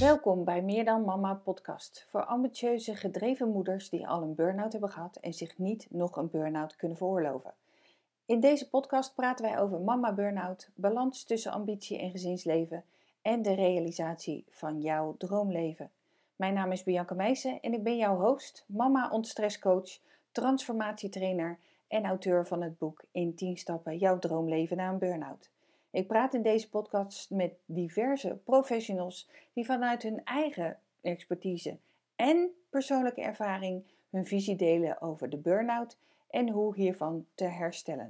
Welkom bij Meer dan Mama podcast voor ambitieuze, gedreven moeders die al een burn-out hebben gehad en zich niet nog een burn-out kunnen veroorloven. In deze podcast praten wij over mama burn-out, balans tussen ambitie en gezinsleven en de realisatie van jouw droomleven. Mijn naam is Bianca Meijsen en ik ben jouw host, mama ontstresscoach, transformatietrainer en auteur van het boek In 10 stappen jouw droomleven na een burn-out. Ik praat in deze podcast met diverse professionals die vanuit hun eigen expertise en persoonlijke ervaring hun visie delen over de burn-out en hoe hiervan te herstellen.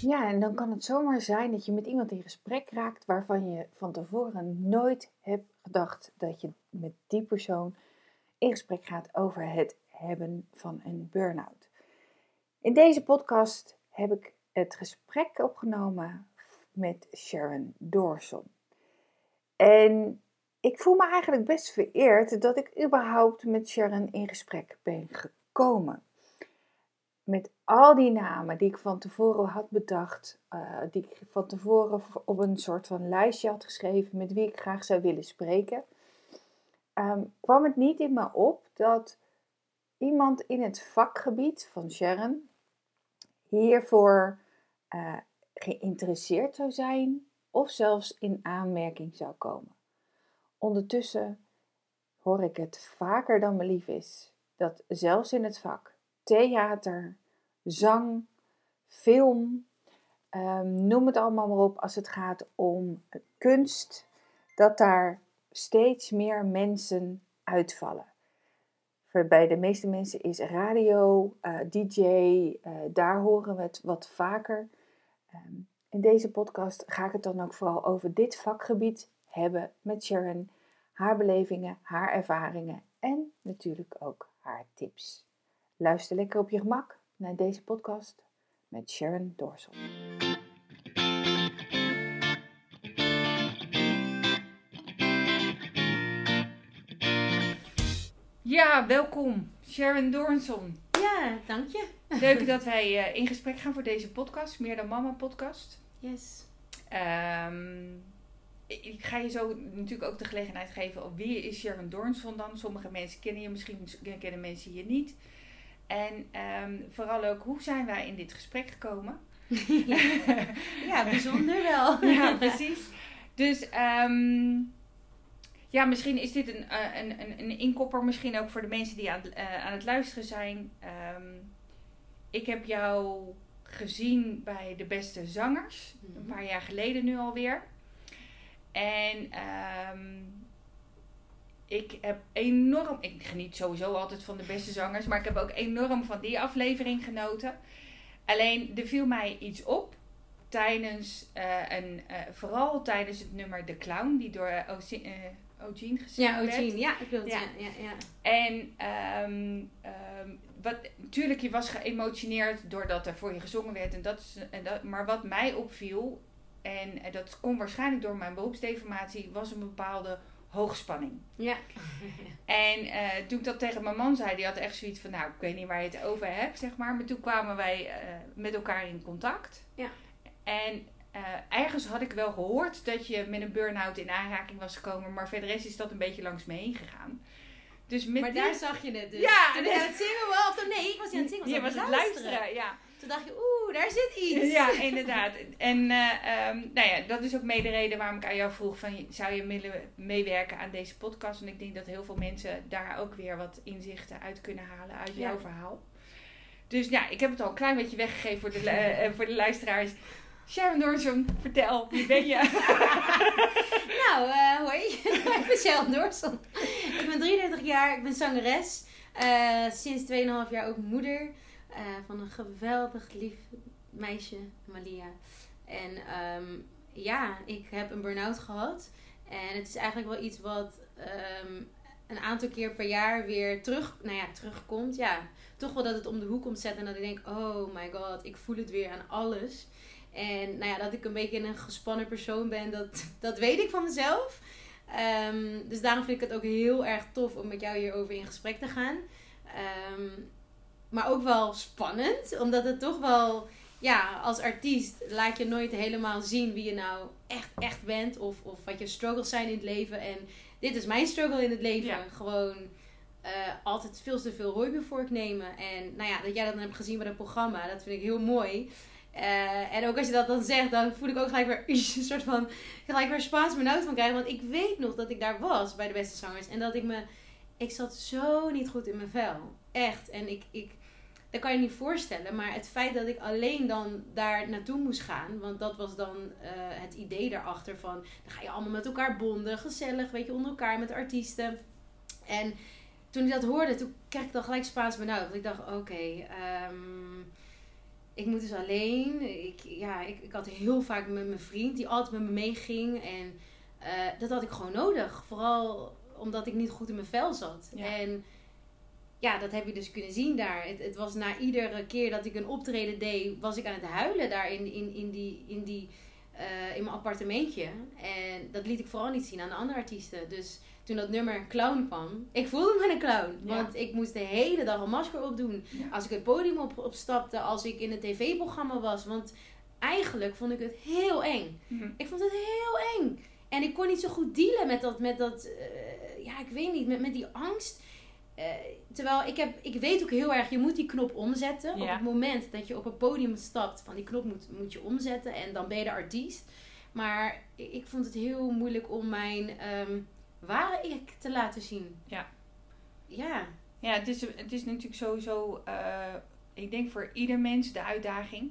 Ja, en dan kan het zomaar zijn dat je met iemand in gesprek raakt waarvan je van tevoren nooit hebt gedacht dat je met die persoon in gesprek gaat over het hebben van een burn-out. In deze podcast heb ik het gesprek opgenomen met Sharon Doorson. En ik voel me eigenlijk best vereerd dat ik überhaupt met Sharon in gesprek ben gekomen. Met al die namen die ik van tevoren had bedacht, uh, die ik van tevoren op een soort van lijstje had geschreven met wie ik graag zou willen spreken, um, kwam het niet in me op dat iemand in het vakgebied van Sharon hiervoor uh, geïnteresseerd zou zijn of zelfs in aanmerking zou komen. Ondertussen hoor ik het vaker dan me lief is dat zelfs in het vak theater, zang, film, um, noem het allemaal maar op als het gaat om kunst, dat daar steeds meer mensen uitvallen. Bij de meeste mensen is radio, eh, DJ, eh, daar horen we het wat vaker. Um, in deze podcast ga ik het dan ook vooral over dit vakgebied hebben met Sharon, haar belevingen, haar ervaringen en natuurlijk ook haar tips. Luister lekker op je gemak naar deze podcast met Sharon Dorsel. Ja, welkom Sharon Doornson. Ja, dank je. Leuk dat wij uh, in gesprek gaan voor deze podcast, Meer dan Mama podcast. Yes. Um, ik ga je zo natuurlijk ook de gelegenheid geven op wie is Sharon Doornson dan. Sommige mensen kennen je, misschien kennen mensen je niet. En um, vooral ook, hoe zijn wij in dit gesprek gekomen? ja, bijzonder wel. ja, precies. Dus um, ja, misschien is dit een, uh, een, een, een inkopper, misschien ook voor de mensen die aan, uh, aan het luisteren zijn. Um, ik heb jou gezien bij de beste zangers, mm -hmm. een paar jaar geleden nu alweer. En um, ik heb enorm, ik geniet sowieso altijd van de beste zangers, maar ik heb ook enorm van die aflevering genoten. Alleen er viel mij iets op tijdens uh, een, uh, vooral tijdens het nummer De Clown, die door uh, Ogene gezien ja, Ogene, ja, ik wil het, ja. ja, ja, En um, um, wat, natuurlijk, je was geëmotioneerd doordat er voor je gezongen werd. En dat is, en dat, maar wat mij opviel, en dat komt waarschijnlijk door mijn beroepsdeformatie, was een bepaalde hoogspanning. Ja. en uh, toen ik dat tegen mijn man zei, die had echt zoiets van, nou, ik weet niet waar je het over hebt, zeg maar. Maar toen kwamen wij uh, met elkaar in contact. Ja. En uh, ergens had ik wel gehoord dat je met een burn-out in aanraking was gekomen, maar verder is dat een beetje langs me heen gegaan. Dus met maar die... daar zag je het dus. Ja, toen dus... aan het zingen was. Of nee, ik was niet aan het zingen. Je was aan het luisteren. luisteren. ja. Toen dacht je, oeh, daar zit iets. Ja, inderdaad. En uh, um, nou ja, dat is ook mee de reden waarom ik aan jou vroeg van, zou je willen meewerken aan deze podcast? En ik denk dat heel veel mensen daar ook weer wat inzichten uit kunnen halen uit jouw ja. verhaal. Dus ja, ik heb het al een klein beetje weggegeven voor de, uh, voor de luisteraars. Sharon Doornson, vertel, wie ben je? nou, uh, hoi, ik ben Sharon Doornson. Ik ben 33 jaar, ik ben zangeres. Uh, sinds 2,5 jaar ook moeder uh, van een geweldig lief meisje, Malia. En um, ja, ik heb een burn-out gehad. En het is eigenlijk wel iets wat um, een aantal keer per jaar weer terug, nou ja, terugkomt. Ja, toch wel dat het om de hoek komt zetten en dat ik denk, oh my god, ik voel het weer aan alles. En nou ja, dat ik een beetje een gespannen persoon ben, dat, dat weet ik van mezelf. Um, dus daarom vind ik het ook heel erg tof om met jou hierover in gesprek te gaan. Um, maar ook wel spannend. Omdat het toch wel, ja, als artiest laat je nooit helemaal zien wie je nou echt, echt bent. Of, of wat je struggles zijn in het leven. En dit is mijn struggle in het leven. Ja. Gewoon eh, altijd veel te veel rooibiervork nemen. En nou ja, dat jij dat dan hebt gezien bij het programma, dat vind ik heel mooi. Eh, en ook als je dat dan zegt, dan voel ik ook gelijk weer een soort van gelijk weer Spaans benauwd van krijgen. Want ik weet nog dat ik daar was bij de beste zangers. En dat ik me. Ik zat zo niet goed in mijn vel. Echt. En ik. ik dat kan je niet voorstellen. Maar het feit dat ik alleen dan daar naartoe moest gaan. Want dat was dan eh, het idee daarachter. Van dan ga je allemaal met elkaar bonden. Gezellig, weet je, onder elkaar met artiesten. En toen ik dat hoorde, toen kreeg ik dan gelijk Spaans benauwd. Want ik dacht, oké, ehm, ik moet dus alleen. Ik, ja, ik, ik had heel vaak met mijn vriend, die altijd met me meeging. En eh, dat had ik gewoon nodig. Vooral omdat ik niet goed in mijn vel zat. Ja. En ja, dat heb je dus kunnen zien daar. Het, het was na iedere keer dat ik een optreden deed, was ik aan het huilen daar in, in, in, die, in, die, eh, in mijn appartementje. En dat liet ik vooral niet zien aan de andere artiesten. Dus toen dat nummer Clown kwam, ik voelde me een clown. Ja. Want ik moest de hele dag een masker opdoen. Ja. Als ik het podium op, opstapte, als ik in een tv-programma was. Want eigenlijk vond ik het heel eng. Mhm. Ik vond het heel eng. En ik kon niet zo goed dealen met dat, met dat eh, ja, ik weet niet, met, met die angst. Eh, terwijl ik, heb, ik weet ook heel erg, je moet die knop omzetten. Op het moment dat je op een podium stapt, van die knop moet, moet je omzetten en dan ben je de artiest. Maar ik, ik vond het heel moeilijk om mijn ehm, ware ik te laten zien. Ja. Ja, Ja, het is, het is natuurlijk sowieso, eh, ik denk voor ieder mens de uitdaging.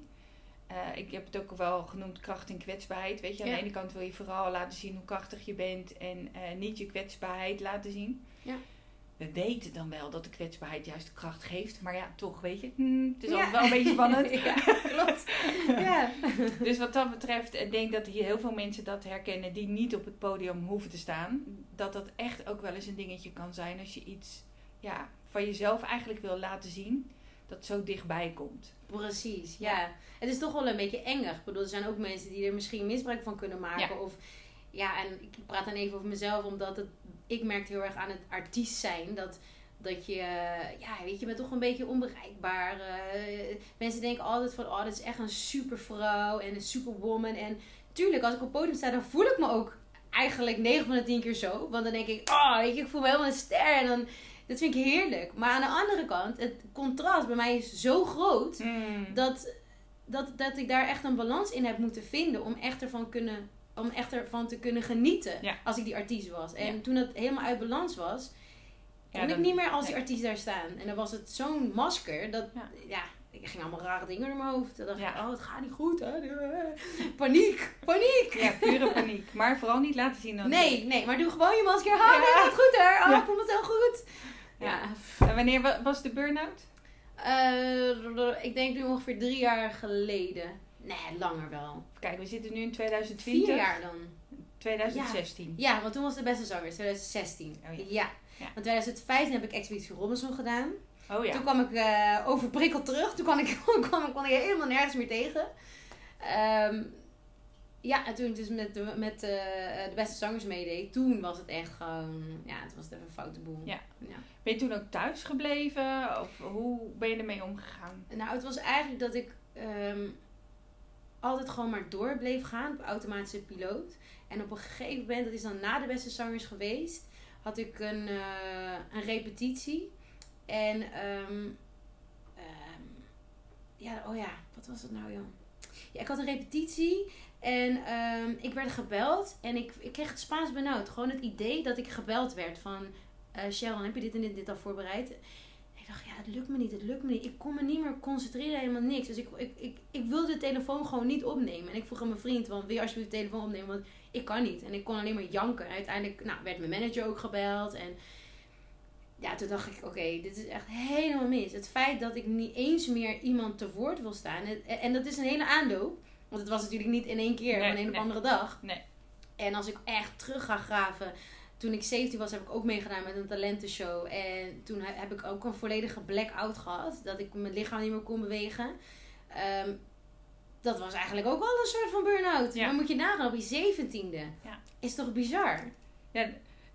Eh, ik heb het ook wel genoemd kracht en kwetsbaarheid. Weet je, aan Ja. de ene kant wil je vooral laten zien hoe krachtig je bent en eh, niet je kwetsbaarheid laten zien. Ja. We weten dan wel dat de kwetsbaarheid juist de kracht geeft, maar ja, toch, weet je, hmm, het is Ja. altijd wel een beetje spannend. ja, klopt. ja. Dus wat dat betreft, ik denk dat hier heel veel mensen dat herkennen die niet op het podium hoeven te staan. Dat dat echt ook wel eens een dingetje kan zijn als je iets ja, van jezelf eigenlijk wil laten zien, dat zo dichtbij komt. Precies, ja. Het is toch wel een beetje engig. Ik bedoel, er zijn ook mensen die er misschien misbruik van kunnen maken. Ja. Of ja, en ik praat dan even over mezelf, omdat het, ik merk heel erg aan het artiest zijn dat. Dat je, ja, weet je, bent toch een beetje onbereikbaar. eh. mensen denken altijd van, oh, dit is echt een super vrouw en een superwoman. En tuurlijk, als ik op het podium sta, dan voel ik me ook eigenlijk 9 van de 10 keer zo. Want dan denk ik, oh, weet je, ik voel me helemaal een ster. En dan, dat vind ik heerlijk. Maar aan de andere kant, het contrast bij mij is zo groot dat, dat, dat ik daar echt een balans in heb moeten vinden om echt ervan, kunnen, om echt ervan te kunnen genieten Ja. als ik die artiest was. En Ja. toen dat helemaal uit balans was, Ja, kon ik niet meer als die artiest daar staan. En dan was het zo'n masker dat, Ja. ik ging allemaal rare dingen door mijn hoofd. Dan dacht ik, oh, het gaat niet goed. Hè? Paniek, paniek. Ja, pure paniek. Maar vooral niet laten zien dat Nee, nee, maar doe gewoon je masker. Ja. nee, gaat goed hoor. Oh, ik voel me zo goed. Ja. En wanneer wa- was de burn-out? Eh, ik denk nu ongeveer drie jaar geleden. Nee, langer wel. Kijk, we zitten nu in 2020. Vier jaar dan. 2016. Ja, want toen was de beste zanger, 2016. Oh ja. ja. Ja. Want 2015 heb ik Expeditie Robinson gedaan. Oh ja. Toen kwam ik eh, overprikkeld terug. Toen kwam ik, kwam, kwam ik helemaal nergens meer tegen. Ehm, ja, en toen ik dus met, de, met eh, de beste zangers meedeed, toen was het echt gewoon, ja, het was even een foute boel. Ja. Ben je toen ook thuis gebleven? Of hoe ben je ermee omgegaan? Nou, het was eigenlijk dat ik ehm, altijd gewoon maar door bleef gaan op automatische piloot. En op een gegeven moment, dat is dan na de beste zangers geweest, had ik een, eh, een repetitie. En, ehm, ja, oh ja, wat was het nou, joh? Ja, ik had een repetitie en ehm, ik werd gebeld en ik, ik kreeg het Spaans benauwd. Gewoon het idee dat ik gebeld werd van, eh Sharon, heb je dit en dit, dit al voorbereid? Ik dacht, ja, het lukt me niet, het lukt me niet. Ik kon me niet meer concentreren, helemaal niks. Dus ik, ik, ik, ik wilde de telefoon gewoon niet opnemen. En ik vroeg aan mijn vriend, want wil je alsjeblieft de telefoon opnemen? Want ik kan niet. En ik kon alleen maar janken. En uiteindelijk nou, werd mijn manager ook gebeld. En ja, toen dacht ik, oké, dit is echt helemaal mis. Het feit dat ik niet eens meer iemand te woord wil staan. En, en dat is een hele aanloop. Want het was natuurlijk niet in één keer, Nee, van een op andere dag. Nee. En als ik echt terug ga graven. Toen ik 17 was, heb ik ook meegedaan met een talentenshow. En toen he- heb ik ook een volledige blackout gehad. Dat ik mijn lichaam niet meer kon bewegen. Ehm, dat was eigenlijk ook wel een soort van burn-out. Ja. Maar moet je nagaan op je 17e. Ja. Is toch bizar? Ja,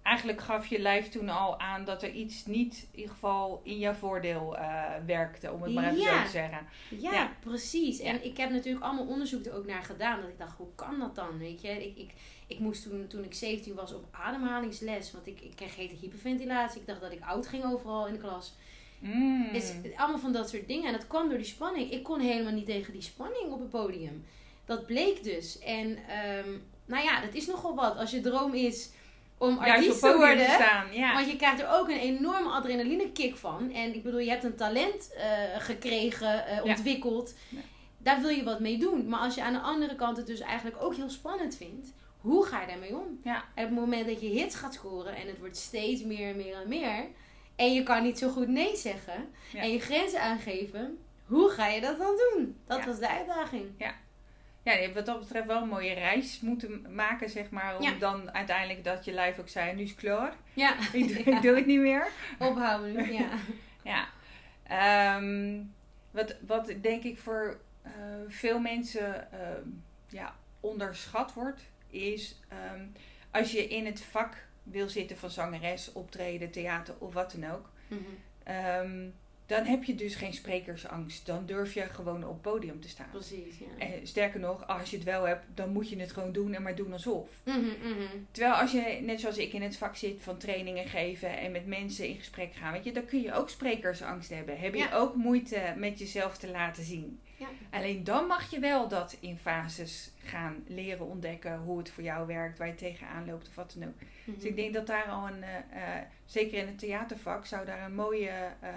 eigenlijk gaf je lijf toen al aan dat er iets niet in ieder geval in jouw voordeel eh, werkte, om het maar even Ja. zo te zeggen. Ja, Ja. precies. En Ja. ik heb natuurlijk allemaal onderzoek er ook naar gedaan. Dat ik dacht, hoe kan dat dan? Weet je, ik, ik, ik moest toen, toen ik 17 was op ademhalingsles. Want ik, ik kreeg hete hyperventilatie. Ik dacht dat ik oud ging overal in de klas. Mm. Dus allemaal van dat soort dingen. En dat kwam door die spanning. Ik kon helemaal niet tegen die spanning op het podium. Dat bleek dus. En ehm, nou ja, dat is nogal wat. Als je droom is om artiest te worden. te staan. Ja. Want je krijgt er ook een enorme adrenaline kick van. En ik bedoel, je hebt een talent eh, gekregen, eh, ontwikkeld. Ja. Daar wil je wat mee doen. Maar als je aan de andere kant het dus eigenlijk ook heel spannend vindt. Hoe ga je daarmee om? Ja. En op het moment dat je hits gaat scoren en het wordt steeds meer en meer en meer. En je kan niet zo goed nee zeggen. En je grenzen aangeven. Hoe ga je dat dan doen? Dat was de uitdaging. ja, je hebt wat dat betreft wel een mooie reis moeten maken, zeg maar. Om Ja. dan uiteindelijk dat je lijf ook zei, nu is het klaar. Ja, Ik, doe- ik doe het niet meer. ophouden nu. Ja. Ja. Ehm, wat, wat denk ik voor eh, veel mensen ehm, ja, onderschat wordt, is ehm, als je in het vak wil zitten van zangeres, optreden, theater of wat dan ook. Mhm. Dan heb je dus geen sprekersangst. Dan durf je gewoon op het podium te staan. Precies, ja. En sterker nog, als je het wel hebt, dan moet je het gewoon doen en maar doen alsof. Mhm, mhm. Terwijl als je, net zoals ik in het vak zit, van trainingen geven en met mensen in gesprek gaan, weet je, dan kun je ook sprekersangst hebben. Heb je Ja. ook moeite met jezelf te laten zien. Ja. Alleen dan mag je wel dat in fases gaan leren ontdekken hoe het voor jou werkt, waar je tegenaan loopt of wat dan ook. Mhm. Dus ik denk dat daar al een, eh, eh, zeker in het theatervak, zou daar een mooie eh,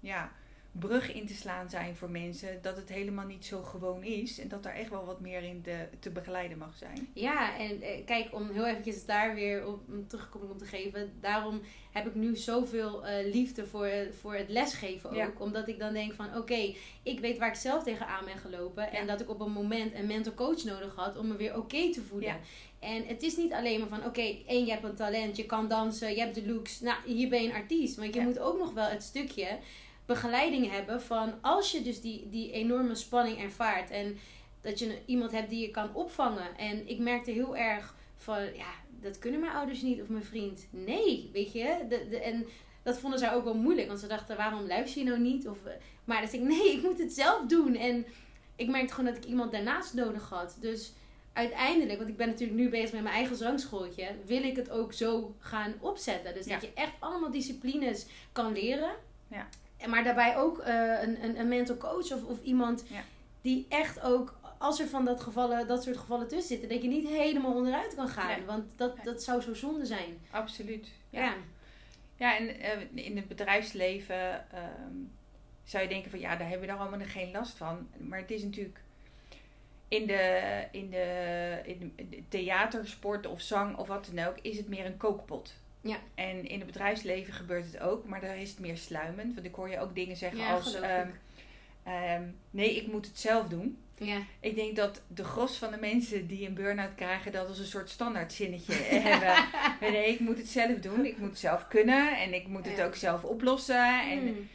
ja, brug in te slaan zijn voor mensen. Dat het helemaal niet zo gewoon is en dat daar echt wel wat meer in de, te begeleiden mag zijn. Ja, en eh, kijk, om heel eventjes daar weer op een terugkoming op te geven. Daarom heb ik nu zoveel eh, liefde voor, voor het lesgeven ook. Ja. Omdat ik dan denk van, oké, ik weet waar ik zelf tegenaan ben gelopen. En dat ik op een moment een mental coach nodig had om me weer oké te voelen. Ja. En het is niet alleen maar van, oké, één, je hebt een talent, je kan dansen, je hebt de looks. Nou, hier ben je een artiest. Want je Ja. moet ook nog wel het stukje begeleiding hebben van als je dus die, die enorme spanning ervaart. En dat je iemand hebt die je kan opvangen. En ik merkte heel erg van, ja, dat kunnen mijn ouders niet of mijn vriend. Nee, weet je. De, de, en dat vonden zij ook wel moeilijk. Want ze dachten, waarom luister je nou niet? Of, eh, maar dan zei ik, nee, ik moet het zelf doen. En ik merkte gewoon dat ik iemand daarnaast nodig had. Dus uiteindelijk, want ik ben natuurlijk nu bezig met mijn eigen zangschooltje, wil ik het ook zo gaan opzetten. Dus Ja. dat je echt allemaal disciplines kan leren. Ja. Maar daarbij ook eh, een, een, een mental coach of, of iemand Ja. die echt ook, als er van dat, gevallen, dat soort gevallen tussen zitten, dat je niet helemaal onderuit kan gaan. Nee. Want dat, Nee. dat zou zo zonde zijn. Absoluut. Ja. Ja, en eh, in het bedrijfsleven ehm, zou je denken van ja, daar hebben we daar allemaal geen last van. Maar het is natuurlijk in de, in de, in de theatersport of zang of wat dan ook, is het meer een kookpot. Ja. En in het bedrijfsleven gebeurt het ook, maar daar is het meer sluimend. Want ik hoor je ook dingen zeggen Ja, als ehm, ehm, nee, ik moet het zelf doen. Ja. Ik denk dat de gros van de mensen die een burn-out krijgen, dat als een soort standaard zinnetje hebben. Nee, ik moet het zelf doen. Ik moet het zelf kunnen. En ik moet het Ja. ook zelf oplossen. En, Mm.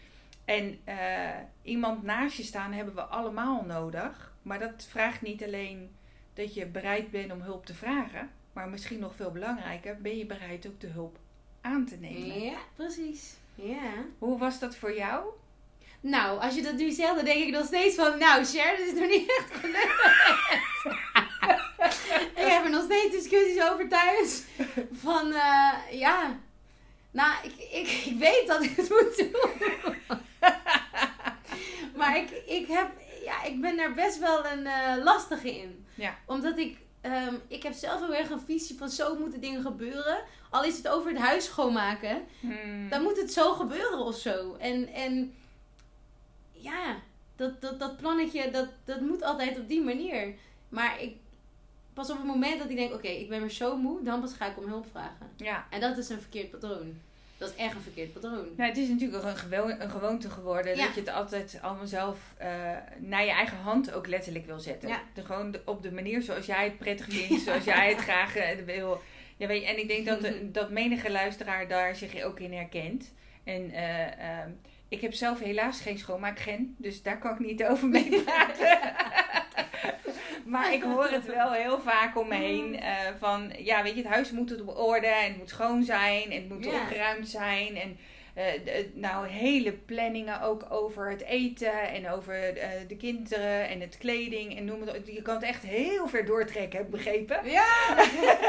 en eh, iemand naast je staan hebben we allemaal nodig. Maar dat vraagt niet alleen dat je bereid bent om hulp te vragen. Maar misschien nog veel belangrijker, ben je bereid ook de hulp aan te nemen. Ja, precies. Ja. Hoe was dat voor jou? Nou, als je dat nu zegt, dan denk ik nog steeds van, nou, Cher, dat is nog niet echt gelukt. ik heb er nog steeds discussies over thuis. Van, eh, ja, nou, ik, ik, ik weet dat ik het moet doen. maar ik, ik, heb, ja, ik ben daar best wel een eh, lastige in. Ja. Omdat ik, ehm, ik heb zelf heel erg een visie van zo moeten dingen gebeuren. Al is het over het huis schoonmaken Hmm. dan moet het zo gebeuren of zo. En, en ja, dat, dat, dat plannetje, dat, dat moet altijd op die manier. Maar ik, pas op het moment dat ik denk, oké, ik ben weer zo moe, dan pas ga ik om hulp vragen. Ja. En dat is een verkeerd patroon. Dat is echt een verkeerd patroon. Nou, het is natuurlijk ook een, gewo- een gewoonte geworden Ja. dat je het altijd allemaal zelf eh, naar je eigen hand ook letterlijk wil zetten. Ja. De, gewoon de- op de manier zoals jij het prettig vindt, zoals jij het graag eh, wil. Ja, weet je, en ik denk dat, de- dat menige luisteraar daar zich ook in herkent. En eh, ehm, ik heb zelf helaas geen schoonmaakgen, dus daar kan ik niet over mee praten. Maar ik hoor het wel heel vaak om me heen. eh, van, ja, weet je, het huis moet op orde en het moet schoon zijn en het moet opgeruimd zijn. En eh, de- nou, hele planningen ook over het eten en over eh, de kinderen en het kleding en noem het op. Je kan het echt heel ver doortrekken, heb ik begrepen. Ja!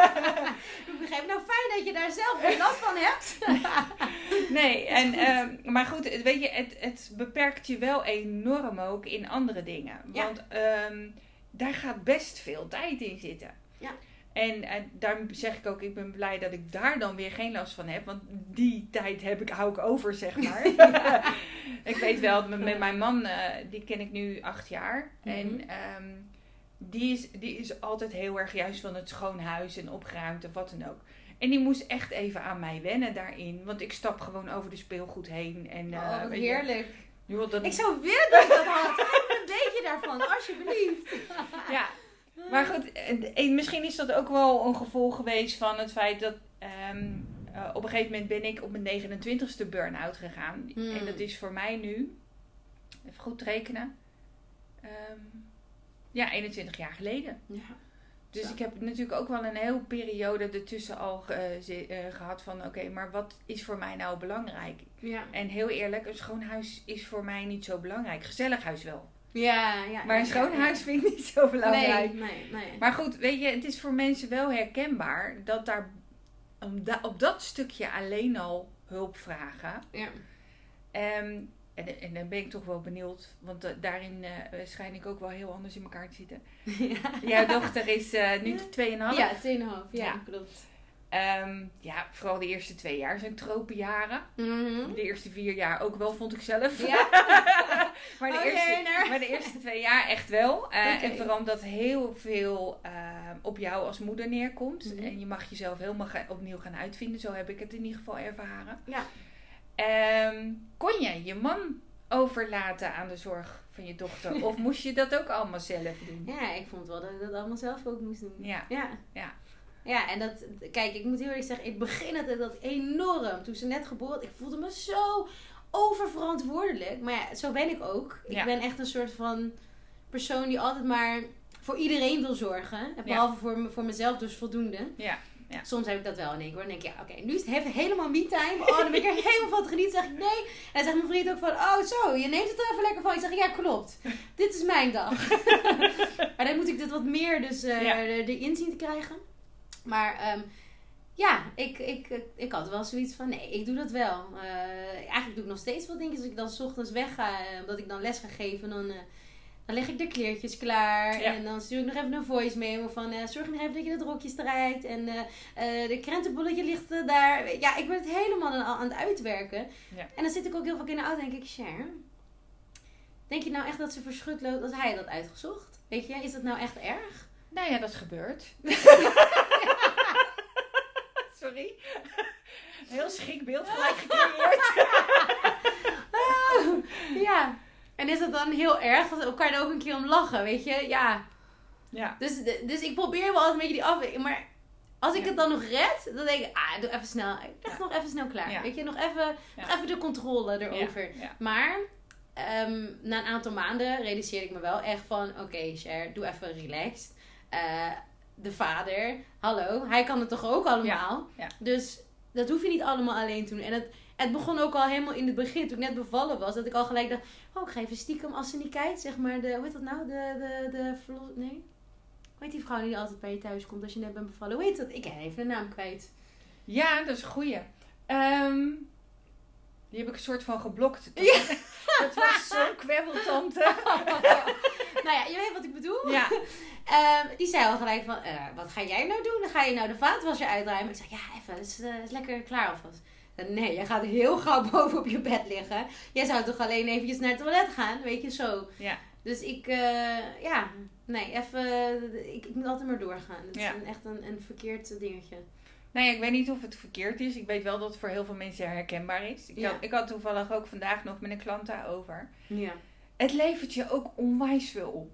ik begrijp nou fijn dat je daar zelf geen last van hebt. Nee, en, ehm, maar goed, weet je, het, het beperkt je wel enorm ook in andere dingen. Ja. Want ehm, daar gaat best veel tijd in zitten. Ja. En, en daar zeg ik ook, ik ben blij dat ik daar dan weer geen last van heb. Want die tijd heb ik, hou ik over, zeg maar. ik weet wel, met, met mijn man, eh, die ken ik nu acht jaar. En Mhm. ehm, die, is, die is altijd heel erg juist van het schoon huis en opgeruimd of wat dan ook. En die moest echt even aan mij wennen daarin. Want ik stap gewoon over de speelgoed heen. En, eh, Oh, je, heerlijk. Dat, Ik zou willen dat ik dat had. Geef een beetje daarvan, alsjeblieft. Ja, maar goed, en- en misschien is dat ook wel een gevolg geweest van het feit dat ehm, eh, op een gegeven moment ben ik op mijn 29ste burn-out gegaan. Hmm. En dat is voor mij nu, even goed rekenen, ehm, ja, 21 jaar geleden. Ja. Dus ik heb natuurlijk ook wel een hele periode ertussen al ge- ze- eh, gehad van, oké, maar wat is voor mij nou belangrijk? Ja. En heel eerlijk, een schoon huis is voor mij niet zo belangrijk. Gezellig huis wel. Ja, ja. Maar een ja, schoon huis vind ik niet zo belangrijk. Nee, nee, nee. Maar goed, weet je, het is voor mensen wel herkenbaar dat daar op dat stukje alleen al hulp vragen. Ja. Ehm, en, en dan ben ik toch wel benieuwd, want eh, daarin eh, schijn ik ook wel heel anders in elkaar te zitten. Jouw dochter is eh, nu 2,5. Ja, 2,5. Ja, Ja. klopt. Ehm, ja, vooral de eerste twee jaar zijn tropenjaren. Mhm. De eerste vier jaar ook wel, vond ik zelf. Ja. maar, de Oh, eerste, maar de eerste twee jaar echt wel. En vooral omdat heel veel eh, op jou als moeder neerkomt. Mhm. En je mag jezelf helemaal opnieuw gaan uitvinden. Zo heb ik het in ieder geval ervaren. Ja. Ehm, kon je je man overlaten aan de zorg van je dochter? of moest je dat ook allemaal zelf doen? Ja, ik vond wel dat ik dat allemaal zelf ook moest doen. Ja. Ja. Ja. Ja, en dat, kijk, ik moet heel eerlijk zeggen, in het begin had ik dat enorm. Toen ze net geboren, ik voelde me zo oververantwoordelijk. Maar ja, zo ben ik ook. Ik Ja. ben echt een soort van persoon die altijd maar voor iedereen wil zorgen. En behalve voor, voor mezelf dus voldoende. Ja, ja. Soms heb ik dat wel in één keer. Dan denk ik, ja, oké, nu is het helemaal me-time. Oh, dan ben ik er helemaal van te genieten. Dan zeg ik nee. En dan zegt mijn vriend ook van, oh zo, je neemt het er even lekker van. Ik zeg, ja, klopt. Dit is mijn dag. maar dan moet ik dit wat meer dus eh, Ja. erin zien te krijgen. Maar ehm, ja, ik, ik, ik, had wel zoiets van, nee, ik doe dat wel. Eh, eigenlijk doe ik nog steeds wat dingen. Als ik dan 's ochtends wegga, eh, omdat ik dan les ga geven, dan... dan leg ik de kleertjes klaar. Ja. En dan stuur ik nog even een voice memo van... eh, zorg nog even dat je het rokje strijkt. En eh, eh, de krentenbolletje ligt daar. Ja, ik ben het helemaal aan, aan het uitwerken. Ja. En dan zit ik ook heel vaak in de auto en denk ik... Cher, denk je nou echt dat ze verschut loopt als hij dat uitgezocht? Weet je, is dat nou echt erg? Nou ja, dat gebeurt. Sorry. Heel schrikbeeld gelijk gecreëerd. Ja. En is dat dan heel erg? Want elkaar er ook een keer om lachen, weet je? Ja. Ja. Dus, dus ik probeer wel altijd een beetje die afweging. Maar als ik Ja. het dan nog red, dan denk ik, ah, doe even snel. Echt Ja. nog even snel klaar. Ja. Weet je, nog even, nog even de controle erover. Maar ehm, na een aantal maanden realiseerde ik me wel echt van, oké, Cher, doe even relaxed. Eh, de vader, hallo, hij kan het toch ook allemaal? Dus dat hoef je niet allemaal alleen te doen. En het, het begon ook al helemaal in het begin, toen ik net bevallen was, dat ik al gelijk dacht, oh, ik ga even stiekem, als ze niet kijkt, zeg maar, de, hoe heet dat nou? De, de, de, verlos- nee? Hoe heet die vrouw die altijd bij je thuis komt als je net bent bevallen? Hoe heet dat? Ik ben even de naam kwijt. Ja, dat is een goeie. Ehm, die heb ik een soort van geblokt. Ja. Dat was zo'n kwebbeltante. nou ja, je weet wat ik bedoel. Ja, Ehm, die zei al gelijk van, eh, wat ga jij nou doen? Dan ga je nou de vaatwasser uitruimen. Ik zei, ja, even, het is, eh, is lekker klaar alvast. Nee, jij gaat heel gauw boven op je bed liggen. Jij zou toch alleen eventjes naar het toilet gaan, weet je, zo. ja. Dus ik, eh, ja, nee, even, ik, ik moet altijd maar doorgaan. Het Ja. is een, echt een, een verkeerd dingetje. Nou ja, ik weet niet of het verkeerd is. Ik weet wel dat het voor heel veel mensen herkenbaar is. Ik, Ja. had, ik had toevallig ook vandaag nog met een klant daarover. Ja. Het levert je ook onwijs veel op.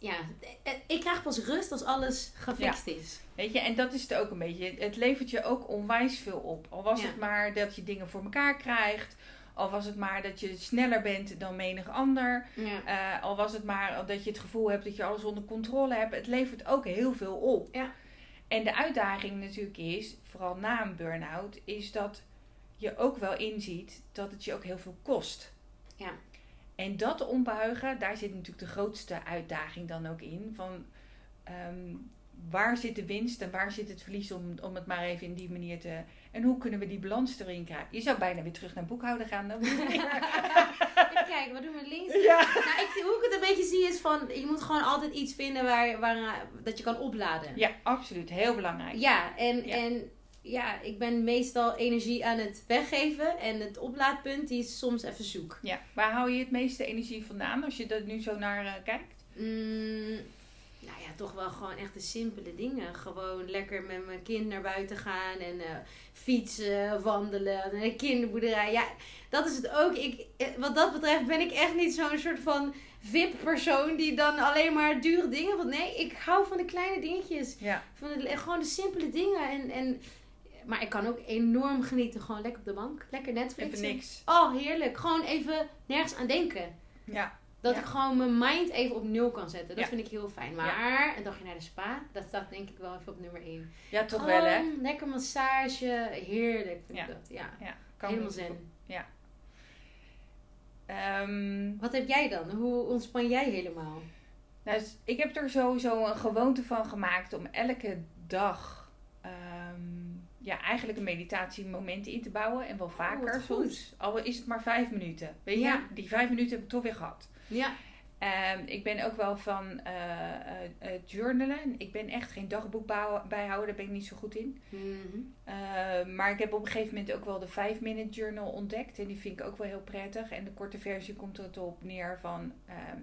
Ja, eh, ik krijg pas rust als alles gefixt is. Weet je, en dat is het ook een beetje. Het levert je ook onwijs veel op. Al was Ja. het maar dat je dingen voor elkaar krijgt. Al was het maar dat je sneller bent dan menig ander. Ja. Eh, al was het maar dat je het gevoel hebt dat je alles onder controle hebt. Het levert ook heel veel op. Ja. En de uitdaging natuurlijk is, vooral na een burn-out, is dat je ook wel inziet dat het je ook heel veel kost. Ja. En dat ombuigen, daar zit natuurlijk de grootste uitdaging dan ook in. Van ehm, waar zit de winst en waar zit het verlies om, om het maar even in die manier te... En hoe kunnen we die balans erin krijgen? Je zou bijna weer terug naar boekhouden gaan. Dan. Even kijken, wat doen we links? ja. Nou, ik, hoe ik het een beetje zie is van, je moet gewoon altijd iets vinden waar, waar, dat je kan opladen. ja, absoluut. Heel belangrijk. Ja, en, Ja. en ja, ik ben meestal energie aan het weggeven. En het oplaadpunt, die is soms even zoek. Ja. Waar hou je het meeste energie vandaan als je er nu zo naar eh, kijkt? Mm, nou ja, toch wel gewoon echt de simpele dingen. Gewoon lekker met mijn kind naar buiten gaan en eh, fietsen, wandelen, naar de kinderboerderij. Ja, dat is het ook. Ik, eh, wat dat betreft ben ik echt niet zo'n soort van VIP-persoon die dan alleen maar dure dingen wil. Nee, ik hou van de kleine dingetjes. Ja. Van de, gewoon de simpele dingen. En, en, maar ik kan ook enorm genieten. Gewoon lekker op de bank. Lekker Netflix. Even niks. Oh, heerlijk. Gewoon even nergens aan denken. Ja. Dat Ja. ik gewoon mijn mind even op nul kan zetten. Dat Ja. vind ik heel fijn. Maar een dagje naar de spa, dat staat denk ik wel even op nummer 1. Ja, toch wel hè? Lekker massage. Heerlijk vind Ja. ik dat. Ja. Ja, kan Helemaal me- zen. Ehm, Wat heb jij dan? Hoe ontspan jij helemaal? nou, dus ik heb er sowieso een gewoonte van gemaakt om elke dag ja, eigenlijk een meditatiemoment in te bouwen. En wel vaker Oh, goed. soms. Al is het maar vijf minuten. Weet Ja. je, die vijf minuten heb ik toch weer gehad. Ja. Ehm, ik ben ook wel van eh, eh, eh, journalen. Ik ben echt geen dagboek bijhouden, daar ben ik niet zo goed in. Mhm. Uh, maar ik heb op een gegeven moment ook wel de 5-minute journal ontdekt. En die vind ik ook wel heel prettig. En de korte versie komt er op neer van... ehm,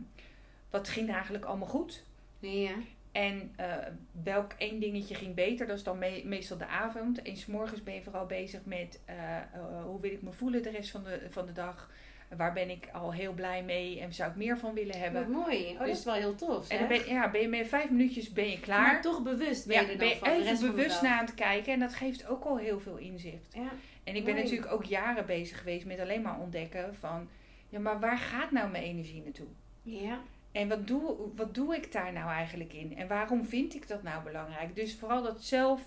wat ging eigenlijk allemaal goed? Ja. En eh, welk één dingetje ging beter? Dat is dan me- meestal de avond. En s'morgens ben je vooral bezig met... eh, eh, hoe wil ik me voelen de rest van de, van de dag? Waar ben ik al heel blij mee? En zou ik meer van willen hebben? Wat mooi. Oh, dat Dus- is wel heel tof. En dan ben, ja, ben je met vijf minuutjes ben je klaar. Maar toch bewust ben je ja, er ben dan je van. de rest even de bewust naar aan het kijken. En dat geeft ook al heel veel inzicht. Ja. En ik ben natuurlijk ook jaren bezig geweest met alleen maar ontdekken van... Ja, maar waar gaat nou mijn energie naartoe? Ja. En wat doe, wat doe ik daar nou eigenlijk in? En waarom vind ik dat nou belangrijk? Dus vooral dat zelf...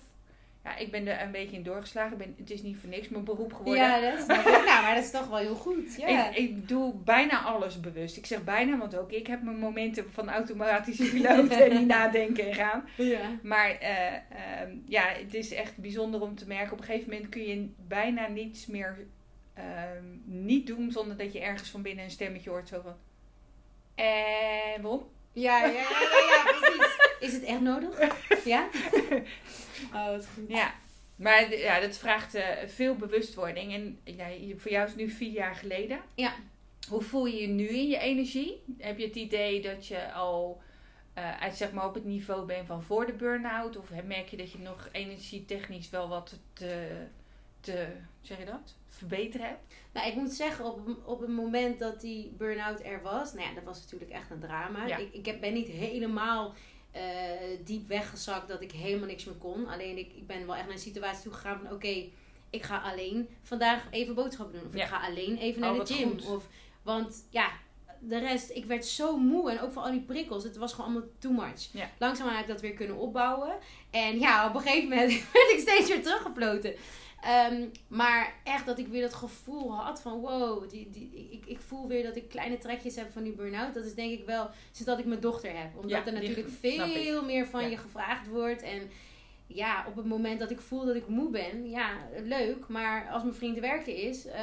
Ja, ik ben er een beetje in doorgeslagen. Ben, het is niet voor niks mijn beroep geworden. Ja, dat ik. nou, maar dat is toch wel heel goed. Ja. Ik, ik doe bijna alles bewust. Ik zeg bijna, want ook ik heb mijn momenten van automatische piloot en niet nadenken en gaan. ja. Maar eh, ehm, ja, het is echt bijzonder om te merken. Op een gegeven moment kun je bijna niets meer ehm, niet doen zonder dat je ergens van binnen een stemmetje hoort zo van. En waarom? Ja, ja, ja, ja, precies. Is het echt nodig? Ja? Oh, wat goed. Ja, maar ja, dat vraagt eh, veel bewustwording. En ja, voor jou is het nu vier jaar geleden. Ja. Hoe voel je je nu in je energie? Heb je het idee dat je al eh, uit, zeg maar, op het niveau bent van voor de burn-out? Of merk je dat je nog energietechnisch wel wat te, te zeg je dat? Verbeteren hebt? Nou, ik moet zeggen, op, op het moment dat die burn-out er was, nou ja, dat was natuurlijk echt een drama. Ja. Ik, ik heb, ben niet helemaal eh, diep weggezakt dat ik helemaal niks meer kon. Alleen ik, ik ben wel echt naar een situatie toe gegaan van oké, ik ga alleen vandaag even boodschappen doen. Of Ja. ik ga alleen even naar Oh, de gym. goed. Of, want ja, de rest, ik werd zo moe. En ook van al die prikkels. Het was gewoon allemaal too much. Ja. Langzaam heb ik dat weer kunnen opbouwen. En ja, op een gegeven moment werd ik steeds weer teruggefloten. Ehm, maar echt dat ik weer dat gevoel had van wow, die, die, ik, ik voel weer dat ik kleine trekjes heb van die burn-out. Dat is denk ik wel sinds dat ik mijn dochter heb. Omdat Ja, er natuurlijk veel meer van Ja. je gevraagd wordt. En ja, op het moment dat ik voel dat ik moe ben, ja, leuk. Maar als mijn vriend werken is, eh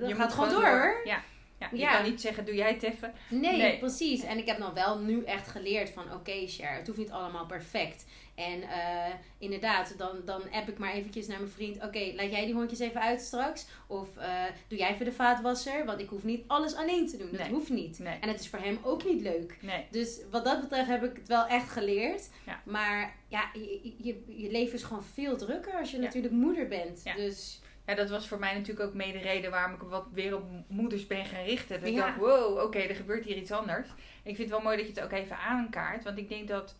dan je gaat het gewoon door. Ja. Ja, je Ja. kan niet zeggen, doe jij het even. Nee, Nee. precies. En ik heb dan wel nu echt geleerd van oké, Cher, het hoeft niet allemaal perfect. En eh, inderdaad, dan, dan app ik maar eventjes naar mijn vriend. Oké, laat jij die hondjes even uit straks. Of eh, doe jij even de vaatwasser. Want ik hoef niet alles alleen te doen. Dat Nee. hoeft niet. Nee, En het is voor hem ook niet leuk. nee. Dus wat dat betreft heb ik het wel echt geleerd. Ja. Maar ja, je, je, je leven is gewoon veel drukker als je Ja. natuurlijk moeder bent. Ja. Dus Ja, dat was voor mij natuurlijk ook mede reden waarom ik wat weer op moeders ben gaan richten. Dat ik dacht, wow, oké, er gebeurt hier iets anders. Ik vind het wel mooi dat je het ook even aankaart. Want ik denk dat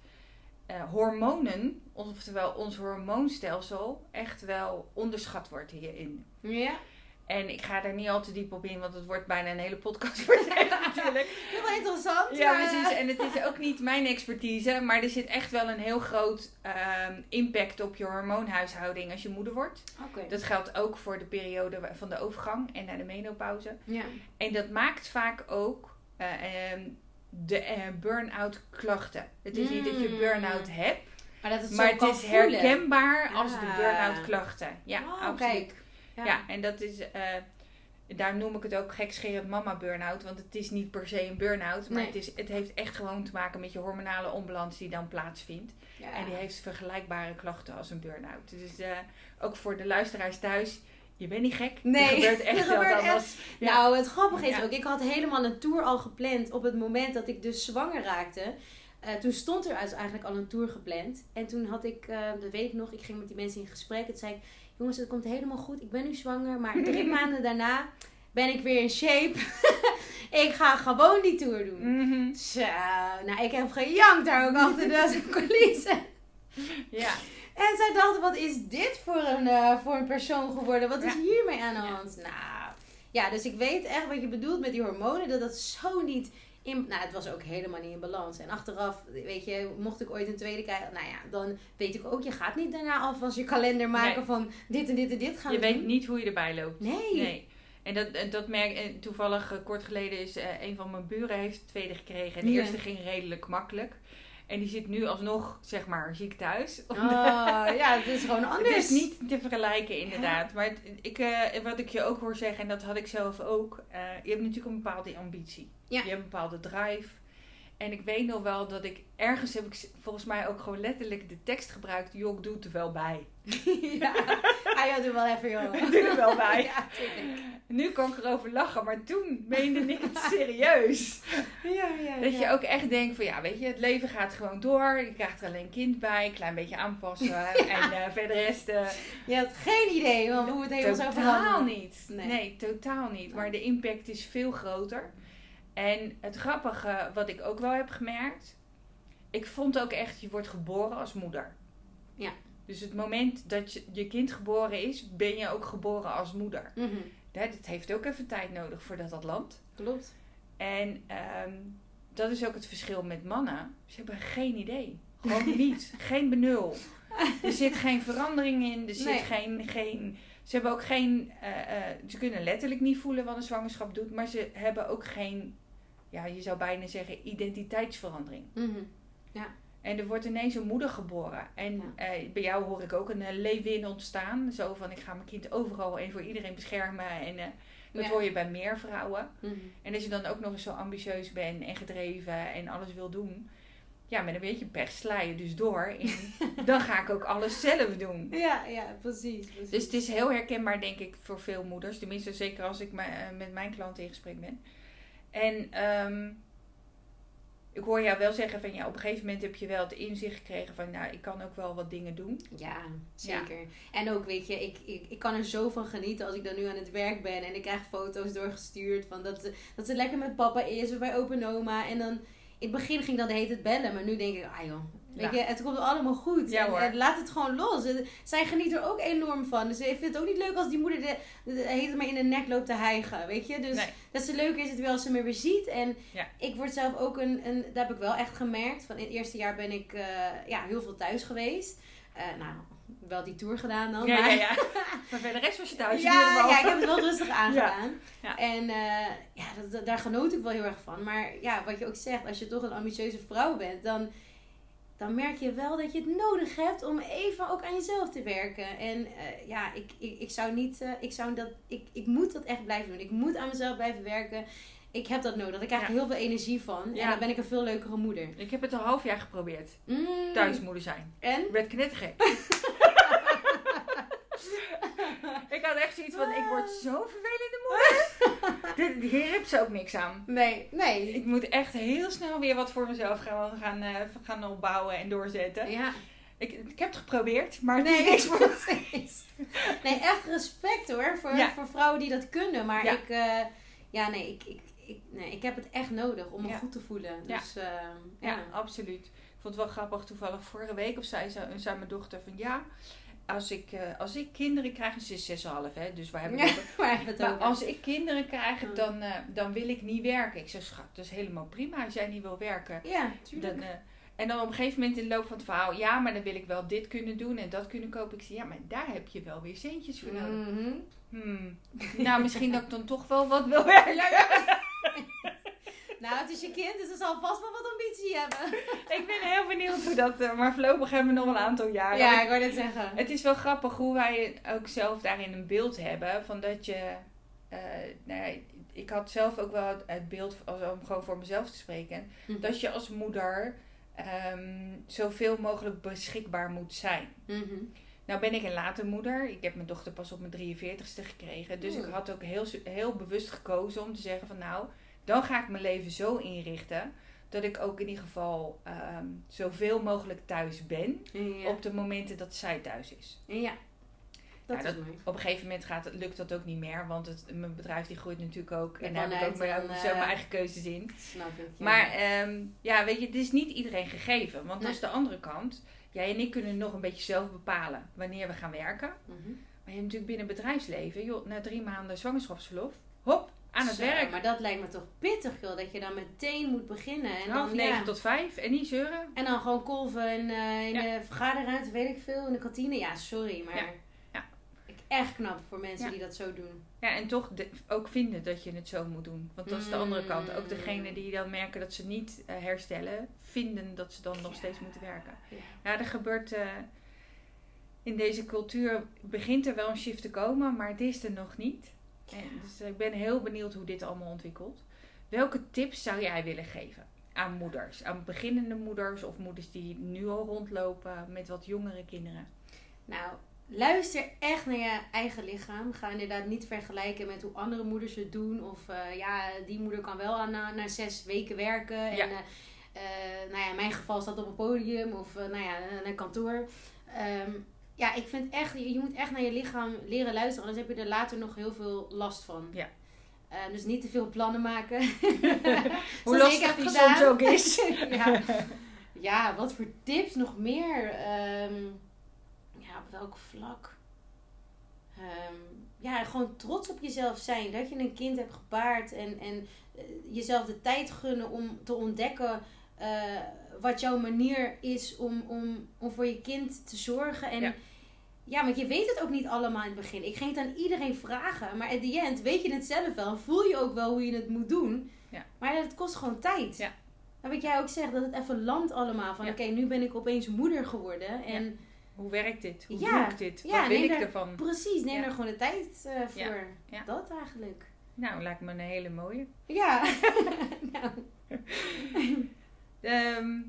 eh, hormonen, oftewel ons hormoonstelsel, echt wel onderschat wordt hierin. ja, En ik ga daar niet al te diep op in, want het wordt bijna een hele podcast voor natuurlijk. Heel interessant. Ja, maar, precies. En het is ook niet mijn expertise, maar er zit echt wel een heel groot ehm, impact op je hormoonhuishouding als je moeder wordt. Oké. Dat geldt ook voor de periode van de overgang en naar de menopauze. Ja. En dat maakt vaak ook eh, ehm, de eh, burn-out klachten. Het is niet dat je Mm. burn-out hebt, Maar dat het maar het is voelen. herkenbaar als de Ah. burn-out klachten. Ja, Oh, absoluut. kijk. Ja. en dat is, eh, daar noem ik het ook gekscherend mama burn-out. Want het is niet per se een burn-out. Maar Nee. het, is, het heeft echt gewoon te maken met je hormonale onbalans die dan plaatsvindt. Ja. En die heeft vergelijkbare klachten als een burn-out. Dus eh, ook voor de luisteraars thuis, je bent niet gek. Nee, er gebeurt echt er gebeurt echt-. Ja. Nou, het grappige is Ja. ook, ik had helemaal een tour al gepland op het moment dat ik dus zwanger raakte. Eh, toen stond er dus eigenlijk al een tour gepland. En toen had ik, eh, dat weet ik nog, ik ging met die mensen in gesprek. Het zei ik, jongens, het komt helemaal goed. Ik ben nu zwanger, maar drie maanden daarna ben ik weer in shape. ik ga gewoon die tour doen. Mhm. Zo, nou, ik heb gejankt daar ook achter de coulissen. ja. En zij dachten, wat is dit voor een, eh, voor een persoon geworden? Wat is Ja. hiermee aan de hand? Nou, ja, dus ik weet echt wat je bedoelt met die hormonen. Dat dat zo niet in... Nou, het was ook helemaal niet in balans. En achteraf, weet je, mocht ik ooit een tweede krijgen... Nou ja, dan weet ik ook, je gaat niet daarna alvast je kalender maken Nee. van... Dit en dit en dit gaan Je we weet doen. niet hoe je erbij loopt. Nee. Nee. En dat, en dat merk en toevallig eh, kort geleden is eh, een van mijn buren heeft tweede gekregen. En de Ja. eerste ging redelijk makkelijk. En die zit nu alsnog, zeg maar, ziek thuis. Oh, ja, het is gewoon anders. Het is niet te vergelijken, inderdaad. Maar het- ik, eh, wat ik je ook hoor zeggen, en dat had ik zelf ook. eh, je hebt natuurlijk een bepaalde ambitie. Ja. Je hebt een bepaalde drive. En ik weet nog wel dat ik ergens heb ik volgens mij ook gewoon letterlijk de tekst gebruikt. Joh, ik doe het er wel bij. ja. Ah, ja, doe wel even, joh. Doe er wel bij. Ja. Nu kan ik erover lachen, maar toen meende ik het serieus. Ja, ja, Dat ja. je ook echt denkt van ja, weet je, het leven gaat gewoon door. Je krijgt er alleen een kind bij, een klein beetje aanpassen. en eh verder rest Je had geen idee van hoe het helemaal zou totaal veranderen. niet. Nee. Nee. totaal niet. Maar de impact is veel groter. En het grappige wat ik ook wel heb gemerkt. Ik vond ook echt, je wordt geboren als moeder. Ja. Dus het moment dat je, je kind geboren is, ben je ook geboren als moeder. Ja, dat heeft ook even tijd nodig voordat dat landt. Klopt. En ehm, dat is ook het verschil met mannen. Ze hebben geen idee. Gewoon niet. geen benul. Er zit geen verandering in. Er zit Nee. geen, geen... Ze hebben ook geen... eh, eh, ze kunnen letterlijk niet voelen wat een zwangerschap doet. Maar ze hebben ook geen... Ja, je zou bijna zeggen identiteitsverandering. Mhm. En er wordt ineens een moeder geboren. En Ja. eh, bij jou hoor ik ook een leeuwin ontstaan. Zo van, ik ga mijn kind overal en voor iedereen beschermen. En dat Ja. hoor je bij meer vrouwen. Mhm. En als je dan ook nog eens zo ambitieus bent en gedreven en alles wil doen. Ja, met een beetje pech sla je dus door. in, dan ga ik ook alles zelf doen. Ja, ja, precies. precies. Dus het is heel herkenbaar, denk ik, voor veel moeders. Tenminste, zeker als ik eh, met mijn klanten in gesprek ben. En ehm, ik hoor jou wel zeggen van ja, op een gegeven moment heb je wel het inzicht gekregen van nou, ik kan ook wel wat dingen doen. Ja, zeker. En ook, weet je, ik, ik, ik kan er zo van genieten als ik dan nu aan het werk ben en ik krijg foto's doorgestuurd van dat ze, dat ze lekker met papa is of bij opa en oma. En dan, in het begin ging dat de hele tijd bellen, maar nu denk ik, ah joh, weet Ja. je, het komt allemaal goed. Ja, en, laat het gewoon los. Zij geniet er ook enorm van. Dus ze vindt het ook niet leuk als die moeder de, de, de heet het maar in de nek loopt te hijgen, weet je. Dus Nee. dat ze leuk is het wel als ze me weer ziet. En Ja. ik word zelf ook een, een, daar heb ik wel echt gemerkt. Van in het eerste jaar ben ik eh, ja, heel veel thuis geweest. Eh, nou, wel die tour gedaan dan. Ja, maar, ja, ja. Maar verder rest was je thuis. ja, ja, ik heb het wel rustig aangedaan. Ja. En eh, ja, dat, dat- daar genoot ik wel heel erg van. Maar ja, wat je ook zegt, als je toch een ambitieuze vrouw bent, dan, dan merk je wel dat je het nodig hebt om even ook aan jezelf te werken. En eh, ja, ik, ik, ik zou niet, eh, ik zou dat, ik, ik moet dat echt blijven doen. Ik moet aan mezelf blijven werken. Ik heb dat nodig. Krijg ik Ja. heel veel energie van. En Ja. dan ben ik een veel leukere moeder. Ik heb het een half jaar geprobeerd. Mm. Thuismoeder zijn. En? Ik werd knettergek. ik had echt zoiets van, ik word zo'n vervelende moeder. Dit, hier heb ze ook niks aan. Nee, nee. Ik moet echt heel snel weer wat voor mezelf gaan, gaan, eh, gaan opbouwen en doorzetten. Ja. Ik, ik heb het geprobeerd, maar het Nee, is niks voor precies. Nee, echt respect hoor voor, Ja. voor vrouwen die dat kunnen. Maar Ja. ik, eh, ja, nee, ik, ik, ik, nee, ik heb het echt nodig om me Ja. goed te voelen. Ja. Dus, eh, Ja, absoluut. Ik vond het wel grappig. Toevallig vorige week of zei, ze, zei mijn dochter van ja, als ik, als ik kinderen krijg, en ze is 6,5 hè, dus waar hebben Ja, we het Maar als ik kinderen krijg, Ja. dan, eh, dan wil ik niet werken. Ik zeg, schat, dat is helemaal prima als jij niet wil werken. Ja, tuurlijk. Dan, eh, en dan op een gegeven moment in de loop van het verhaal, ja, maar dan wil ik wel dit kunnen doen en dat kunnen kopen. Ik zeg, ja, maar daar heb je wel weer centjes voor nodig. Mhm. Hmm. Nou, misschien dat ik dan toch wel wat wil werken. Nou, het is je kind, dus er zal vast wel wat ambitie hebben. Ik ben heel benieuwd hoe dat, eh, maar voorlopig hebben we nog een aantal jaren. Ja, ik wou net zeggen. Het is wel grappig hoe wij ook zelf daarin een beeld hebben. Van dat je. eh, nou ja, ik had zelf ook wel het beeld, om gewoon voor mezelf te spreken. Mhm. Dat je als moeder ehm, zoveel mogelijk beschikbaar moet zijn. Mhm. Nou ben ik een late moeder. Ik heb mijn dochter pas op mijn 43ste gekregen. Dus ik had ook heel, heel bewust gekozen om te zeggen van nou, dan ga ik mijn leven zo inrichten. Dat ik ook in ieder geval ehm, zoveel mogelijk thuis ben. Ja. Op de momenten dat zij thuis is. ja. Dat Ja, is mooi. Op een gegeven moment gaat, het- lukt dat ook niet meer. Want het, mijn bedrijf die groeit natuurlijk ook. En daar heb ik ook mijn, zo eh, mijn eigen keuzes in. Snap ik. ja. Maar ehm, ja, weet je, het is niet iedereen gegeven. Want dat is de andere kant. Jij en ik kunnen nog een beetje zelf bepalen wanneer we gaan werken. Mhm. Maar je hebt natuurlijk binnen het bedrijfsleven, joh, na drie maanden zwangerschapsverlof, hop, aan het Zo, werk. Maar dat lijkt me toch pittig, joh. Dat je dan meteen moet beginnen. En Half dan, negen ja. tot vijf en niet zeuren. En dan gewoon kolven in, eh, in Ja. de vergaderruimte, weet ik veel. In de kantine. Ja, sorry, maar... Ja. Ja. Ik echt knap voor mensen die dat zo doen. Ja, en toch de- ook vinden dat je het zo moet doen. Want dat is de andere kant. Ook Mm. degene die dan merken dat ze niet eh, herstellen, vinden dat ze dan nog steeds moeten werken. Ja. Ja, er gebeurt eh, in deze cultuur, begint er wel een shift te komen, maar het is er nog niet. En dus ik ben heel benieuwd hoe dit allemaal ontwikkelt. Welke tips zou jij willen geven aan moeders? Aan beginnende moeders of moeders die nu al rondlopen met wat jongere kinderen? Nou, luister echt naar je eigen lichaam. Ga inderdaad niet vergelijken met hoe andere moeders het doen. Of eh, ja, die moeder kan wel aan, na, na zes weken werken. En Ja. eh, eh, nou ja, in mijn geval staat op een podium of eh, nou ja, naar kantoor. Ehm, ja, ik vind echt, je, moet echt naar je lichaam leren luisteren. Anders heb je er later nog heel veel last van. Ja. Eh, dus niet te veel plannen maken. Hoe lastig die soms ook is. ja. ja, wat voor tips nog meer? Ehm, ja, op welk vlak? Ehm, ja, gewoon trots op jezelf zijn. Dat je een kind hebt gebaard. En, en eh, jezelf de tijd gunnen om te ontdekken eh, wat jouw manier is om, om, om voor je kind te zorgen. En Ja. Ja. want je weet het ook niet allemaal in het begin. Ik ging het aan iedereen vragen. Maar at the end weet je het zelf wel. Voel je ook wel hoe je het moet doen. Ja. Maar het kost gewoon tijd. Ja. Weet jij ook zegt dat het even landt allemaal. Van Ja. oké, nu ben ik opeens moeder geworden. En Hoe werkt dit? Hoe Ja. doe ik dit? Wat wil ik ervan? precies, neem er gewoon de tijd eh, voor. Dat eigenlijk. Nou, lijkt me een hele mooie. Ja. nou, Ehm,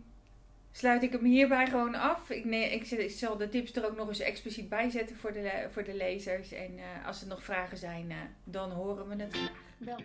sluit ik hem hierbij gewoon af. Ik, nee, ik, zal de tips er ook nog eens expliciet bij zetten voor de, le- voor de lezers. En eh, als er nog vragen zijn, eh, dan horen we het graag. wel.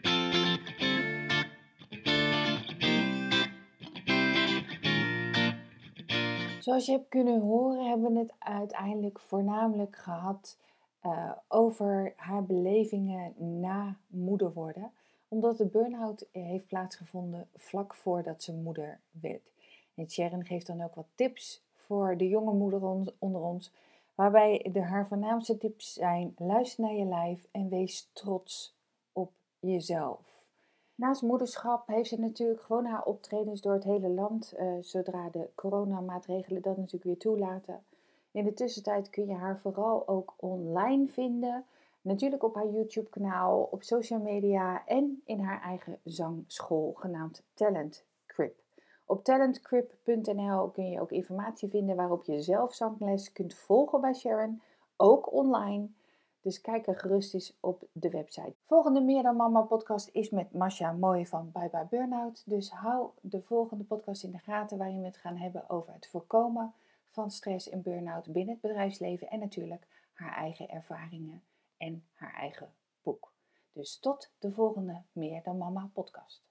Zoals je hebt kunnen horen, hebben we het uiteindelijk voornamelijk gehad eh, over haar belevingen na moeder worden. Omdat de burn-out heeft plaatsgevonden vlak voordat ze moeder werd. En Sharon geeft dan ook wat tips voor de jonge moeder on- onder ons. Waarbij de, haar voornaamste tips zijn: luister naar je lijf en wees trots op jezelf. Naast moederschap heeft ze natuurlijk gewoon haar optredens door het hele land, eh, zodra de coronamaatregelen dat natuurlijk weer toelaten. In de tussentijd kun je haar vooral ook online vinden. Natuurlijk op haar YouTube-kanaal, op social media en in haar eigen zangschool genaamd Talent Crib. Op talentcrib.nl kun je ook informatie vinden waarop je zelf zangles kunt volgen bij Sharon, ook online. Dus kijk er gerust eens op de website. Volgende Meer dan Mama podcast is met Masha Mooi van Bye Bye Burnout. Dus hou de volgende podcast in de gaten waarin we het gaan hebben over het voorkomen van stress en burn-out binnen het bedrijfsleven en natuurlijk haar eigen ervaringen en haar eigen boek. Dus tot de volgende Meer dan Mama podcast.